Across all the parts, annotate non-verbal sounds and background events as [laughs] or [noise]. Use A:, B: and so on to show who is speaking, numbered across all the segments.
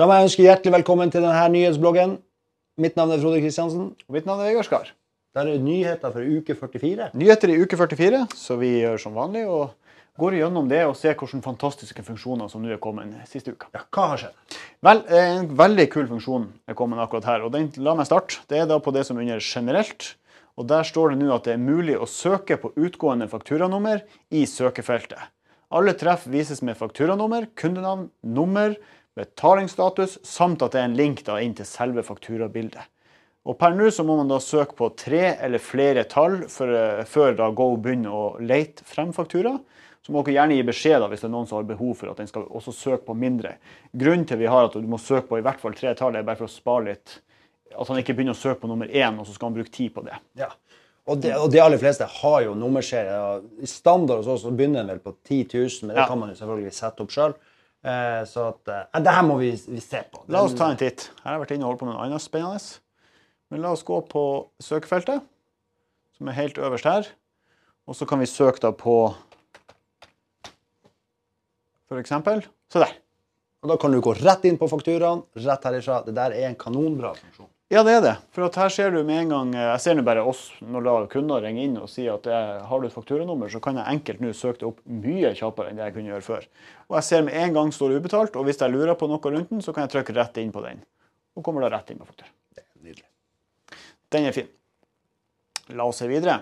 A: Da må jeg ønske hjertelig velkommen til denne nyhetsbloggen. Mitt navn er Frode Kristiansen.
B: Og mitt navn er Vegard Skar.
A: Der er nyheter for uke 44.
B: Nyheter i uke 44, så vi gjør som vanlig og går gjennom det og ser hvilke fantastiske funksjoner som nå er kommet siste uka.
A: Ja, hva har skjedd?
B: Vel, En veldig kul funksjon er kommet akkurat her. og den, La meg starte. Det er da på det som er under generelt. og Der står det nå at det er mulig å søke på utgående fakturanummer i søkefeltet. Alle treff vises med fakturanummer, kundenavn, nummer, betalingsstatus, samt at det er en link da inn til selve fakturabildet. Og Per nå så må man da søke på tre eller flere tall uh, før da Go begynner å lete frem faktura. Så må dere gjerne gi beskjed da, hvis det er noen som har behov for at den skal også søke på mindre. Grunnen til vi har at du må søke på i hvert fall tre tall, er bare for å spare litt. At han ikke begynner å søke på nummer én, og så skal han bruke tid på det.
A: Ja. Og de, og de aller fleste har jo nummerserie. Standard hos oss så begynner en vel på 10 000, men det
B: Ja.
A: kan man jo selvfølgelig sette opp sjøl. Eh, så at, eh, det her må vi, vi se på.
B: La oss ta en titt. Her har jeg vært inne og holdt på med noe annet spennende. Men la oss gå på søkefeltet, som er helt øverst her. Og så kan vi søke da på f.eks. Se der.
A: Og da kan du gå rett inn på fakturaen, rett herifra. Det der er en kanonbra funksjon.
B: Ja, det er det. For her ser du med en gang Jeg ser nå bare oss når da kunder ringer inn og sier at jeg, har du et fakturanummer, så kan jeg enkelt nå søke det opp mye kjappere enn det jeg kunne gjøre før. Og jeg ser med en gang står det ubetalt, og hvis jeg lurer på noe rundt den, så kan jeg trykke rett inn på den. Og kommer da rett inn på faktura.
A: Det er nydelig.
B: Den er fin. La oss se videre.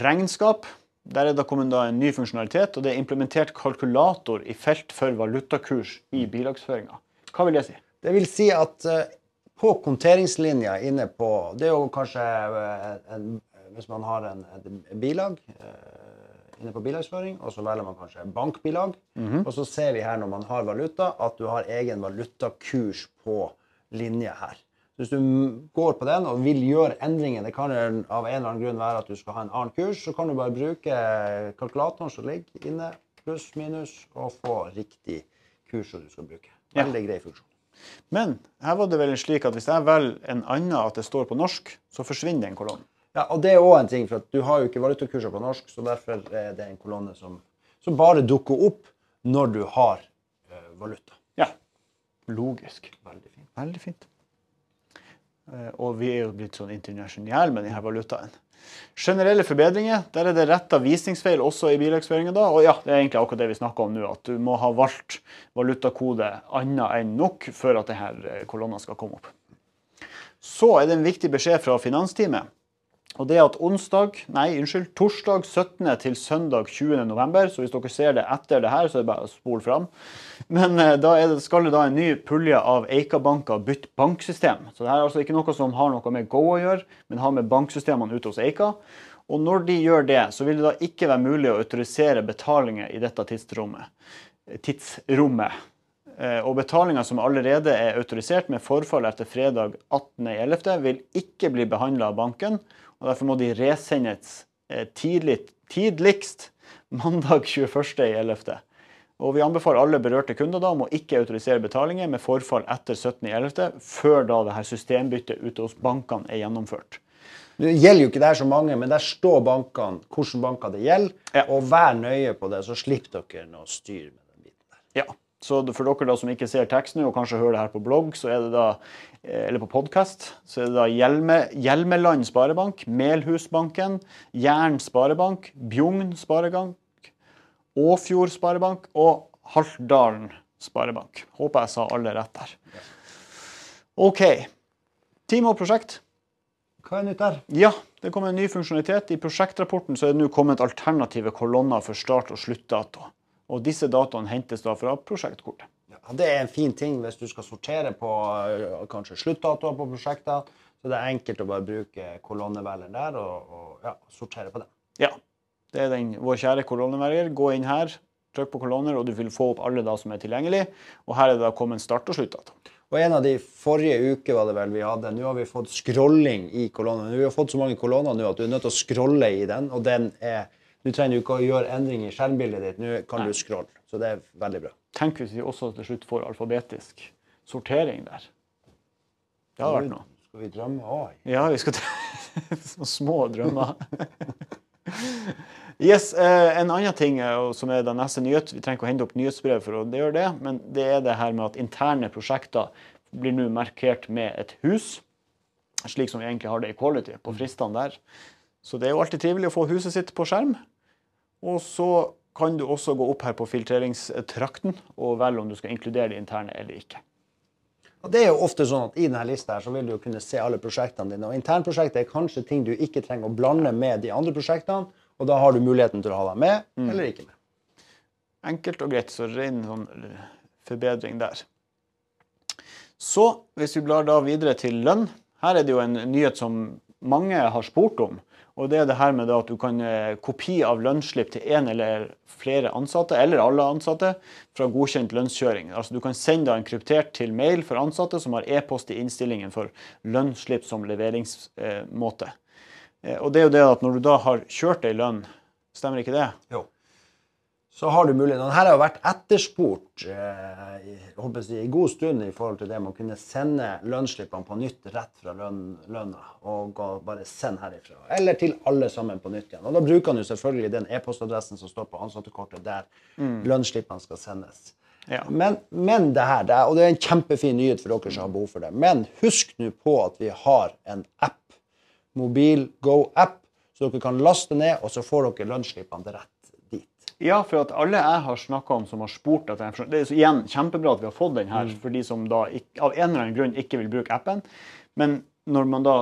B: Regnskap. Der er det kommet en ny funksjonalitet, og det er implementert kalkulator i felt for valutakurs i bilagsføringa. Hva vil det si?
A: Det vil si at eh, på konteringslinja inne på Det er jo kanskje eh, en, Hvis man har en, en bilag eh, inne på bilagsføring, og så velger man kanskje bankbilag, og så ser vi her når man har valuta, at du har egen valutakurs på linje her. Så Hvis du går på den og vil gjøre endringer, det kan av en eller annen grunn være at du skal ha en annen kurs, så kan du bare bruke kalkulatoren som ligger inne, pluss, minus, og få riktig kurs som du skal bruke. Veldig grei funksjon.
B: Men her var det vel slik at hvis jeg velger en annen at det står på norsk, så forsvinner den kolonnen.
A: Ja, og det er òg en ting, for du har jo ikke valutakurser på norsk, så derfor er det en kolonne som, som bare dukker opp når du har eh, valuta.
B: Ja. Logisk.
A: Veldig fint.
B: Veldig fint. Eh, Og vi er jo blitt sånn internasjonale med denne valutaen. Generelle forbedringer. Der er det retta visningsfeil også i bilagsføringen. da, og ja, Det er egentlig akkurat det vi snakker om nå. At du må ha valgt valutakode annet enn nok før at denne kolonna skal komme opp. Så er det en viktig beskjed fra Finansteamet. Og det at onsdag, nei, unnskyld, torsdag 17. til søndag 20. november, så hvis dere ser det etter det her, så er det bare å spole fram. Men eh, da det, skal det da en ny pulje av Eika-banker bytte banksystem. Så det her er altså ikke noe som har noe med Go å gjøre, men har med banksystemene ute hos Eika. Og når de gjør det, så vil det da ikke være mulig å autorisere betalinger i dette tidsrommet. tidsrommet. Eh, Og betalinger som allerede er autorisert med forfall etter fredag 18.11., vil ikke bli behandla av banken. Og Derfor må de resendes eh, tidlig, tidligst mandag 21.11. Og Vi anbefaler alle berørte kunder da om å ikke autorisere betalinger med forfall etter 17.11. før da det her systembyttet ute hos bankene er gjennomført.
A: Det gjelder jo ikke det her så mange, men der står bankene, hvilke banker det gjelder.
B: Ja.
A: Og vær nøye på det, så slipper dere noe styr med den biten der.
B: Ja, så for dere da som ikke ser teksten og kanskje hører det her på blogg, så det da, eh, eller på podkast, så er det da Hjelme, Hjelmeland Sparebank, Melhusbanken, Jæren Sparebank, Bjugn Sparebank, Åfjord Sparebank og Haltdalen Sparebank. Håper jeg sa alle rett der. OK. Team og prosjekt.
A: Hva er nytt der?
B: Ja, det kom en ny funksjonalitet. I prosjektrapporten så er det nå kommet alternative kolonner for start- og sluttdato. Og disse dataene hentes da fra prosjektkortet.
A: Ja, det er en fin ting hvis du skal sortere på øh, kanskje sluttdatoer på prosjekter. Så det er enkelt å bare bruke kolonnevelgeren der og, og ja, sortere på den.
B: Ja, det er den, vår kjære kolonnevelger. Gå inn her, trykk på kolonner, og du vil få opp alle da som er tilgjengelig. Og her er det da kommet start- og sluttdato.
A: Og en av de forrige uker var det vel vi hadde. Nå har vi fått scrolling i kolonnen. Vi har fått så mange kolonner nå at du er nødt til å scrolle i den. Og den er Du trenger du ikke å gjøre endringer i skjermbildet ditt. Nå kan du scrolle. Så det er veldig bra.
B: Tenk hvis vi også til slutt får alfabetisk sortering der. Det hadde vært noe.
A: Skal vi drømme? òg?
B: Ja, vi skal [laughs] drømme. små drømmer. [laughs] Yes, eh, En annen ting eh, som er den neste nyhet, vi trenger ikke å hente opp nyhetsbrev for å gjøre det, men det er det her med at interne prosjekter blir nå markert med et hus, slik som vi egentlig har det i Quality, på fristene der. Så det er jo alltid trivelig å få huset sitt på skjerm. Og så kan du også gå opp her på filtreringstrakten og velge om du skal inkludere de interne eller ikke.
A: Og det er jo ofte sånn at I denne lista her så vil du jo kunne se alle prosjektene dine. og Internprosjektet er kanskje ting du ikke trenger å blande med de andre prosjektene. Og da har du muligheten til å ha dem med eller ikke med.
B: Enkelt og greit, så ren sånn forbedring der. Så hvis vi blar da videre til lønn. Her er det jo en nyhet som mange har spurt om. Og det er det her med at du kan eh, kopi av lønnsslipp til én eller flere ansatte, eller alle ansatte, fra godkjent lønnskjøring. Altså Du kan sende en kryptert til mail for ansatte som har e-post i innstillingen for lønnsslipp som leveringsmåte. Eh, og det er jo det at når du da har kjørt ei lønn, stemmer ikke det?
A: Jo. Så har du muligheten. Denne har jo vært etterspurt eh, i, si, i god stund i forhold til det med å kunne sende lønnsslippene på nytt rett fra løn, lønna. Og gå, bare send herifra. Eller til alle sammen på nytt igjen. Og da bruker jo selvfølgelig den e-postadressen som står på ansattekortet der lønnsslippene skal sendes.
B: Ja.
A: Men, men det her, det er, og det er en kjempefin nyhet for dere som har behov for det. Men husk nå på at vi har en app. Mobil Go-app. Så dere kan laste ned, og så får dere lønnsslippene rett.
B: Ja, for at alle jeg har snakka om som har spurt etter informasjon Det er så igjen kjempebra at vi har fått den her for de som da ikke, av en eller annen grunn ikke vil bruke appen. Men når man da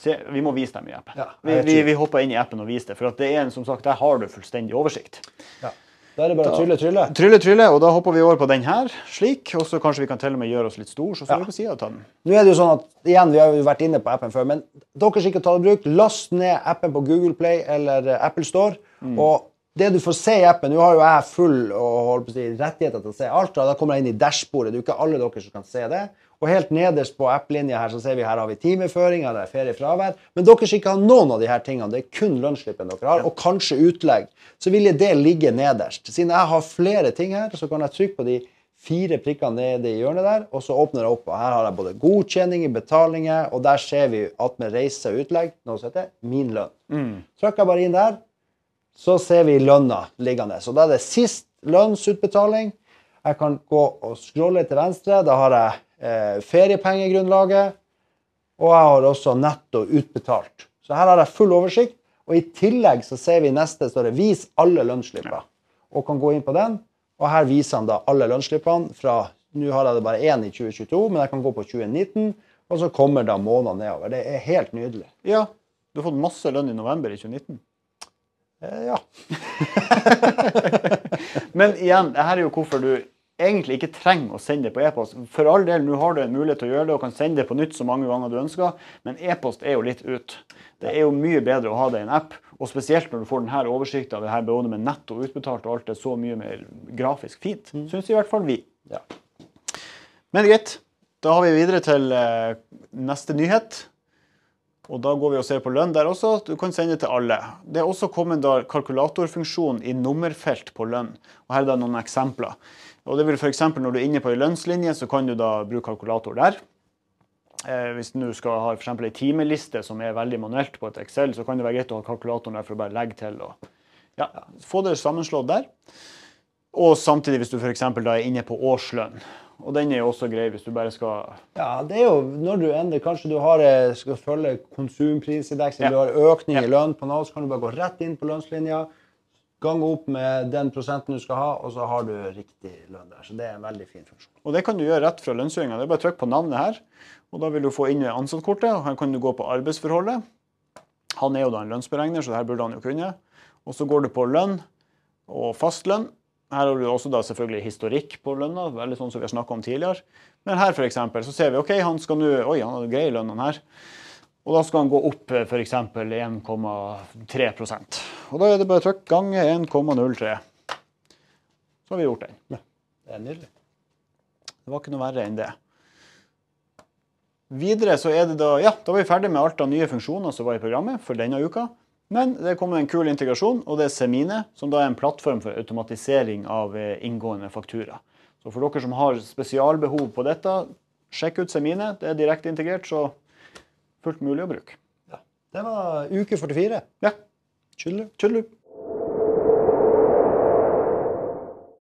B: ser, Vi må vise dem i appen.
A: Ja,
B: vi, vi, vi hopper inn i appen og viser det. For at det er en, som sagt, der har du fullstendig oversikt.
A: Ja. Da er det bare å trylle, trylle.
B: Trylle, trylle, og da hopper vi over på den her, slik. Og så kanskje vi kan til og med gjøre oss litt stor, så står
A: Ja.
B: vi på sida og ta den.
A: Nå er det jo sånn at, igjen, Vi har jo vært inne på appen før, men dere som ikke tar det i bruk, last ned appen på Google Play eller Apple Store. Og det du får se i appen Nå har jo jeg full og si, rettigheter til å se alt. og Da kommer jeg inn i dashbordet. Det er jo ikke alle dere som kan se det. Og helt nederst på app-linja her så ser vi her har vi timeføring, her er feriefravær. Men dere som ikke har noen av de her tingene, det er kun lønnsslippen dere har, og kanskje utlegg, så vil det ligge nederst. Siden jeg har flere ting her, så kan jeg trykke på de fire prikkene nede i hjørnet der, og så åpner jeg opp. og Her har jeg både godkjenninger, betalinger, og der ser vi at med reise og utlegg noe som heter min lønn. Trykker jeg bare inn der, så ser vi lønna liggende. Så da er det sist lønnsutbetaling. Jeg kan gå og scrolle til venstre. Da har jeg eh, feriepengegrunnlaget, og jeg har også netto utbetalt. Så her har jeg full oversikt. Og i tillegg så ser vi neste står det 'vis alle lønnsslippene'. Og kan gå inn på den. Og her viser han da alle lønnsslippene fra Nå har jeg det bare én i 2022, men jeg kan gå på 2019, og så kommer da månedene nedover. Det er helt nydelig.
B: Ja, du har fått masse lønn i november i 2019.
A: Eh, ja. [laughs]
B: Men igjen, det her er jo hvorfor du egentlig ikke trenger å sende det på e-post. For all del, nå har du en mulighet til å gjøre det og kan sende det på nytt så mange ganger du ønsker, men e-post er jo litt ut. Det er jo mye bedre å ha det i en app, og spesielt når du får denne oversikten av det her både med netto utbetalt og alt det er så mye mer grafisk fint. Syns i hvert fall vi.
A: ja.
B: Men greit. Da har vi videre til eh, neste nyhet. Og da går vi og ser på lønn der også. Du kan sende til alle. Det er også kommet da kalkulatorfunksjon i nummerfelt på lønn. Og Her er da noen eksempler. Og det vil eksempel Når du er inne på en lønnslinje, så kan du da bruke kalkulator der. Eh, hvis du skal ha for en timeliste som er veldig manuelt på et Excel, så kan det være greit å ha kalkulatoren der for å bare legge til og ja, få det sammenslått der. Og samtidig hvis du eksempel da er inne på årslønn. Og den er jo også grei hvis du bare skal
A: Ja, det er jo når du endrer Kanskje du har, eh, skal følge konsumprisindeksen,
B: Ja.
A: du har økning
B: Ja.
A: i lønn på Nav, så kan du bare gå rett inn på lønnslinja, gange opp med den prosenten du skal ha, og så har du riktig lønn der. Så det er en veldig fin funksjon.
B: Og det kan du gjøre rett fra lønnsgjøringa. Det er bare å trykke på navnet her, og da vil du få inn ansattkortet. og Her kan du gå på arbeidsforholdet. Han er jo da en lønnsberegner, så det her burde han jo kunne. Og så går du på lønn og fastlønn. Her har du også da selvfølgelig historikk på lønna, veldig sånn som vi har snakket om tidligere. Men her for eksempel, så ser vi ok, han skal nå Oi, han har grei lønn, han her. Og da skal han gå opp eh, f.eks. 1,3% Og da er det bare trykk gange 1,03. Så har vi gjort den.
A: Det er nydelig.
B: Det var ikke noe verre enn det. Videre så er det da Ja, da var vi ferdig med alt av nye funksjoner som var i programmet for denne uka. Men det kommer en kul integrasjon, og det er Semine, som da er en plattform for automatisering av eh, inngående faktura. Så for dere som har spesialbehov på dette, sjekk ut Semine. Det er direkte integrert, så fullt mulig å bruke.
A: Ja. Det var uke 44.
B: Ja. Tjullu.